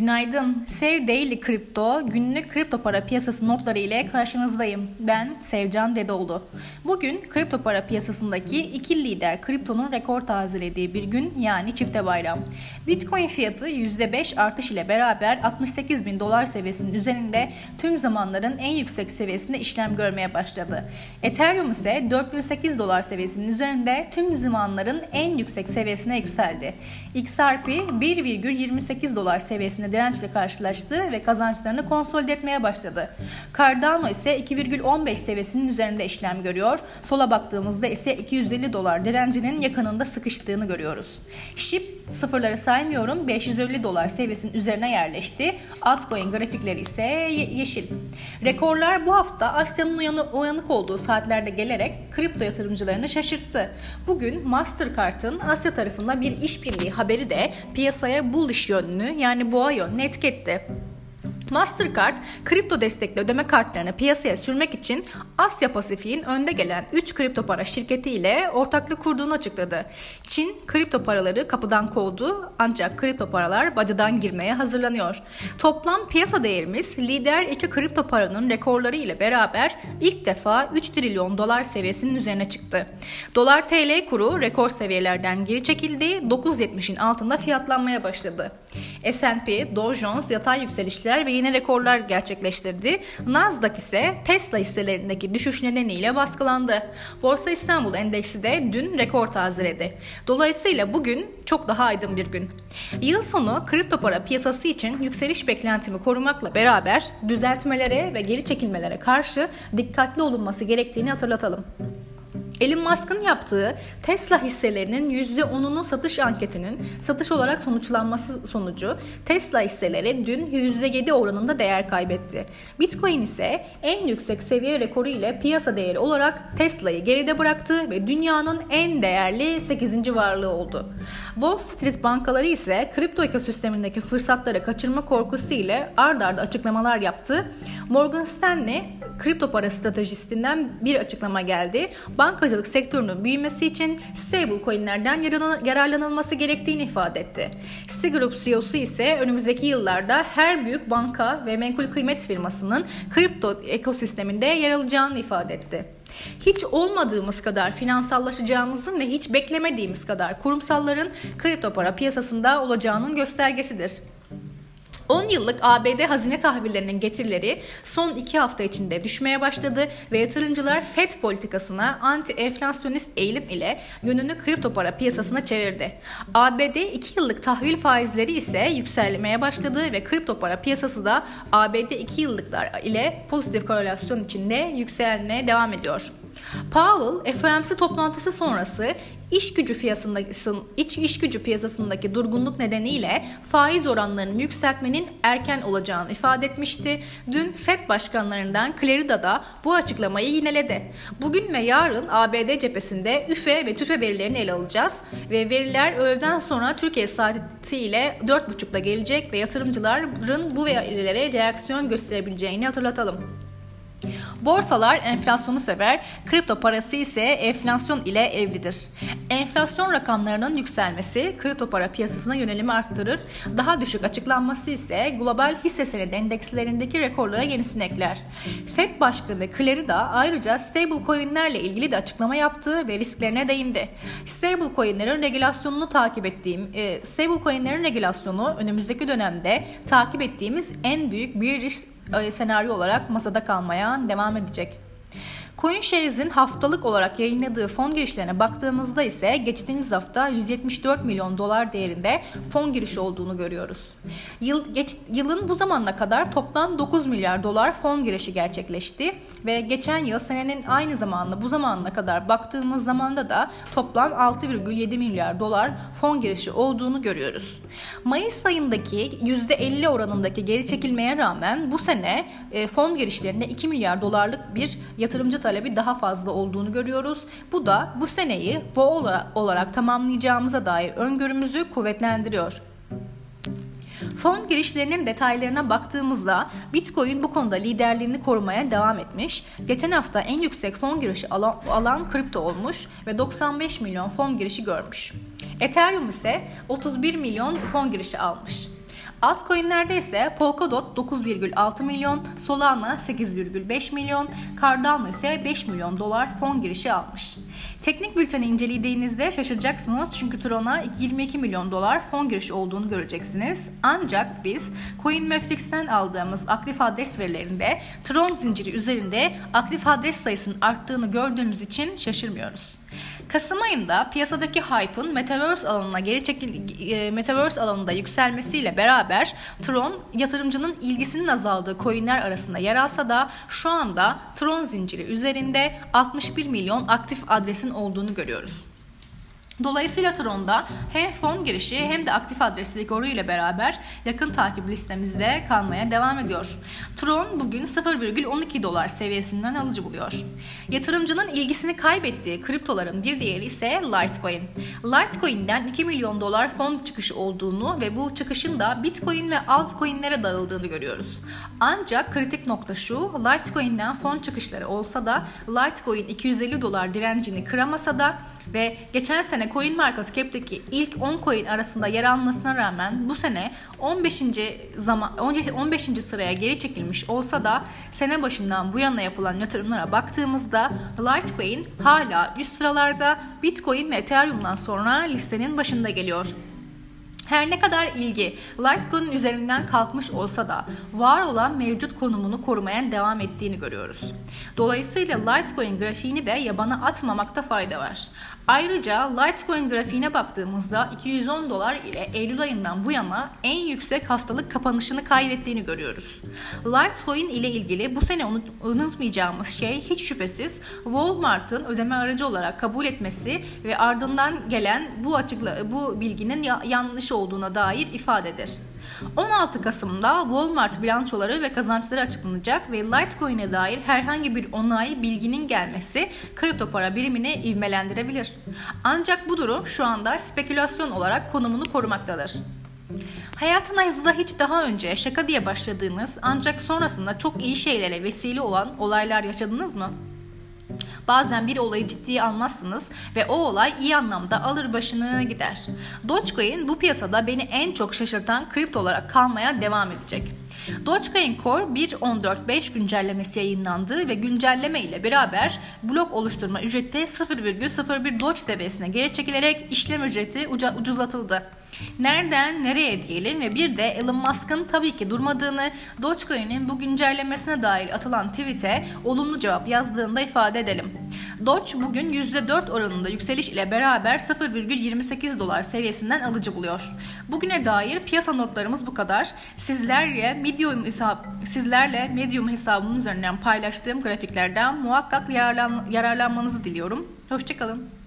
Günaydın. Sev Daily Kripto günlük kripto para piyasası notları ile karşınızdayım. Ben Sevcan Dedoğlu. Bugün kripto para piyasasındaki iki lider kriptonun rekor tazelediği bir gün yani çifte bayram. Bitcoin fiyatı %5 artış ile beraber 68 bin dolar seviyesinin üzerinde tüm zamanların en yüksek seviyesinde işlem görmeye başladı. Ethereum ise 4008 dolar seviyesinin üzerinde tüm zamanların en yüksek seviyesine yükseldi. XRP 1,28 dolar seviyesinde dirençle karşılaştı ve kazançlarını konsolide etmeye başladı. Cardano ise 2,15 seviyesinin üzerinde işlem görüyor. Sola baktığımızda ise 250 dolar direncinin yakınında sıkıştığını görüyoruz. SHIB sıfırları saymıyorum 550 dolar seviyesinin üzerine yerleşti. Altcoin grafikleri ise yeşil. Rekorlar bu hafta Asya'nın uyanık olduğu saatlerde gelerek kripto yatırımcılarını şaşırttı. Bugün Mastercard'ın Asya tarafında bir işbirliği haberi de piyasaya bullish yönlü yani boğa yönlü etki etti. Mastercard, kripto destekli ödeme kartlarını piyasaya sürmek için Asya Pasifik'in önde gelen 3 kripto para şirketi ile ortaklık kurduğunu açıkladı. Çin kripto paraları kapıdan kovdu ancak kripto paralar bacadan girmeye hazırlanıyor. Toplam piyasa değerimiz lider iki kripto paranın rekorları ile beraber ilk defa 3 trilyon dolar seviyesinin üzerine çıktı. Dolar TL kuru rekor seviyelerden geri çekildi, 9.70'in altında fiyatlanmaya başladı. S&P, Dow Jones yatay yükselişler ve yine rekorlar gerçekleştirdi. Nasdaq ise Tesla hisselerindeki düşüş nedeniyle baskılandı. Borsa İstanbul Endeksi de dün rekor tazeledi. Dolayısıyla bugün çok daha aydın bir gün. Yıl sonu kripto para piyasası için yükseliş beklentimi korumakla beraber düzeltmelere ve geri çekilmelere karşı dikkatli olunması gerektiğini hatırlatalım. Elon Musk'ın yaptığı Tesla hisselerinin %10'unun satış anketinin satış olarak sonuçlanması sonucu Tesla hisseleri dün %7 oranında değer kaybetti. Bitcoin ise en yüksek seviye rekoru ile piyasa değeri olarak Tesla'yı geride bıraktı ve dünyanın en değerli 8. varlığı oldu. Wall Street bankaları ise kripto ekosistemindeki fırsatları kaçırma korkusu ile ard arda açıklamalar yaptı. Morgan Stanley kripto para stratejistinden bir açıklama geldi. Bankacılık sektörünün büyümesi için stable coinlerden yararlanılması gerektiğini ifade etti. Citigroup CEO'su ise önümüzdeki yıllarda her büyük banka ve menkul kıymet firmasının kripto ekosisteminde yer alacağını ifade etti. Hiç olmadığımız kadar finansallaşacağımızın ve hiç beklemediğimiz kadar kurumsalların kripto para piyasasında olacağının göstergesidir. 10 yıllık ABD hazine tahvillerinin getirileri son 2 hafta içinde düşmeye başladı ve yatırımcılar FED politikasına anti-enflasyonist eğilim ile yönünü kripto para piyasasına çevirdi. ABD 2 yıllık tahvil faizleri ise yükselmeye başladı ve kripto para piyasası da ABD 2 yıllıklar ile pozitif korelasyon içinde yükselmeye devam ediyor. Powell, FOMC toplantısı sonrası iş gücü piyasasındaki iç iş gücü piyasasındaki durgunluk nedeniyle faiz oranlarının yükseltmenin erken olacağını ifade etmişti. Dün Fed başkanlarından Clarida da bu açıklamayı yineledi. Bugün ve yarın ABD cephesinde üfe ve tüfe verilerini ele alacağız ve veriler öğleden sonra Türkiye saatiyle 4.30'da gelecek ve yatırımcıların bu verilere reaksiyon gösterebileceğini hatırlatalım. Borsalar enflasyonu sever, kripto parası ise enflasyon ile evlidir. Enflasyon rakamlarının yükselmesi kripto para piyasasına yönelimi arttırır. Daha düşük açıklanması ise global hisse senedi endekslerindeki rekorlara yenisini ekler. Fed Başkanı Clary da ayrıca stable coinlerle ilgili de açıklama yaptı ve risklerine değindi. Stable coinlerin regülasyonunu takip ettiğim, e, stable coinlerin regülasyonu önümüzdeki dönemde takip ettiğimiz en büyük bir risk senaryo olarak masada kalmaya devam edecek. CoinShares'in haftalık olarak yayınladığı fon girişlerine baktığımızda ise geçtiğimiz hafta 174 milyon dolar değerinde fon girişi olduğunu görüyoruz. Yıl, geç, yılın bu zamanına kadar toplam 9 milyar dolar fon girişi gerçekleşti ve geçen yıl senenin aynı zamanla bu zamanına kadar baktığımız zamanda da toplam 6,7 milyar dolar fon girişi olduğunu görüyoruz. Mayıs ayındaki %50 oranındaki geri çekilmeye rağmen bu sene e, fon girişlerine 2 milyar dolarlık bir yatırımcı talebi daha fazla olduğunu görüyoruz. Bu da bu seneyi bu olarak tamamlayacağımıza dair öngörümüzü kuvvetlendiriyor. Fon girişlerinin detaylarına baktığımızda Bitcoin bu konuda liderliğini korumaya devam etmiş. Geçen hafta en yüksek fon girişi alan, alan kripto olmuş ve 95 milyon fon girişi görmüş. Ethereum ise 31 milyon fon girişi almış. Altcoin'lerde ise Polkadot 9,6 milyon, Solana 8,5 milyon, Cardano ise 5 milyon dolar fon girişi almış. Teknik bülteni incelediğinizde şaşıracaksınız çünkü Tron'a 22 milyon dolar fon girişi olduğunu göreceksiniz. Ancak biz CoinMetrics'ten aldığımız aktif adres verilerinde Tron zinciri üzerinde aktif adres sayısının arttığını gördüğümüz için şaşırmıyoruz. Kasım ayında piyasadaki hype'ın Metaverse alanına geri çekil e, Metaverse alanında yükselmesiyle beraber Tron yatırımcının ilgisinin azaldığı coinler arasında yer alsa da şu anda Tron zinciri üzerinde 61 milyon aktif adresin olduğunu görüyoruz. Dolayısıyla Tron'da hem fon girişi hem de aktif adres rekoru ile beraber yakın takip listemizde kalmaya devam ediyor. Tron bugün 0,12 dolar seviyesinden alıcı buluyor. Yatırımcının ilgisini kaybettiği kriptoların bir diğeri ise Litecoin. Litecoin'den 2 milyon dolar fon çıkışı olduğunu ve bu çıkışın da Bitcoin ve altcoin'lere dağıldığını görüyoruz. Ancak kritik nokta şu, Litecoin'den fon çıkışları olsa da Litecoin 250 dolar direncini kıramasa da ve geçen sene Coin Market Cap'teki ilk 10 coin arasında yer almasına rağmen bu sene 15. zaman 15. sıraya geri çekilmiş olsa da sene başından bu yana yapılan yatırımlara baktığımızda Litecoin hala üst sıralarda Bitcoin ve Ethereum'dan sonra listenin başında geliyor. Her ne kadar ilgi Litecoin üzerinden kalkmış olsa da var olan mevcut konumunu korumaya devam ettiğini görüyoruz. Dolayısıyla Litecoin grafiğini de yabana atmamakta fayda var. Ayrıca Litecoin grafiğine baktığımızda 210 dolar ile Eylül ayından bu yana en yüksek haftalık kapanışını kaydettiğini görüyoruz. Litecoin ile ilgili bu sene unut, unutmayacağımız şey hiç şüphesiz Walmart'ın ödeme aracı olarak kabul etmesi ve ardından gelen bu açıkla bu bilginin ya, yanlış olduğuna dair ifadedir. 16 Kasım'da Walmart bilançoları ve kazançları açıklanacak ve Litecoin'e dair herhangi bir onay bilginin gelmesi kripto para birimini ivmelendirebilir. Ancak bu durum şu anda spekülasyon olarak konumunu korumaktadır. Hayatınızda hiç daha önce şaka diye başladığınız ancak sonrasında çok iyi şeylere vesile olan olaylar yaşadınız mı? Bazen bir olayı ciddiye almazsınız ve o olay iyi anlamda alır başını gider. Dogecoin bu piyasada beni en çok şaşırtan kripto olarak kalmaya devam edecek. Dogecoin Core 1.14.5 güncellemesi yayınlandı ve güncelleme ile beraber blok oluşturma ücreti 0,01 Doge seviyesine geri çekilerek işlem ücreti ucuzlatıldı. Nereden nereye diyelim ve bir de Elon Musk'ın tabii ki durmadığını Dogecoin'in bu güncellemesine dair atılan tweet'e olumlu cevap yazdığında ifade edelim. Doge bugün %4 oranında yükseliş ile beraber 0,28 dolar seviyesinden alıcı buluyor. Bugüne dair piyasa notlarımız bu kadar. Sizlerle Medium hesap sizlerle Medium hesabımın üzerinden paylaştığım grafiklerden muhakkak yararlan, yararlanmanızı diliyorum. Hoşçakalın.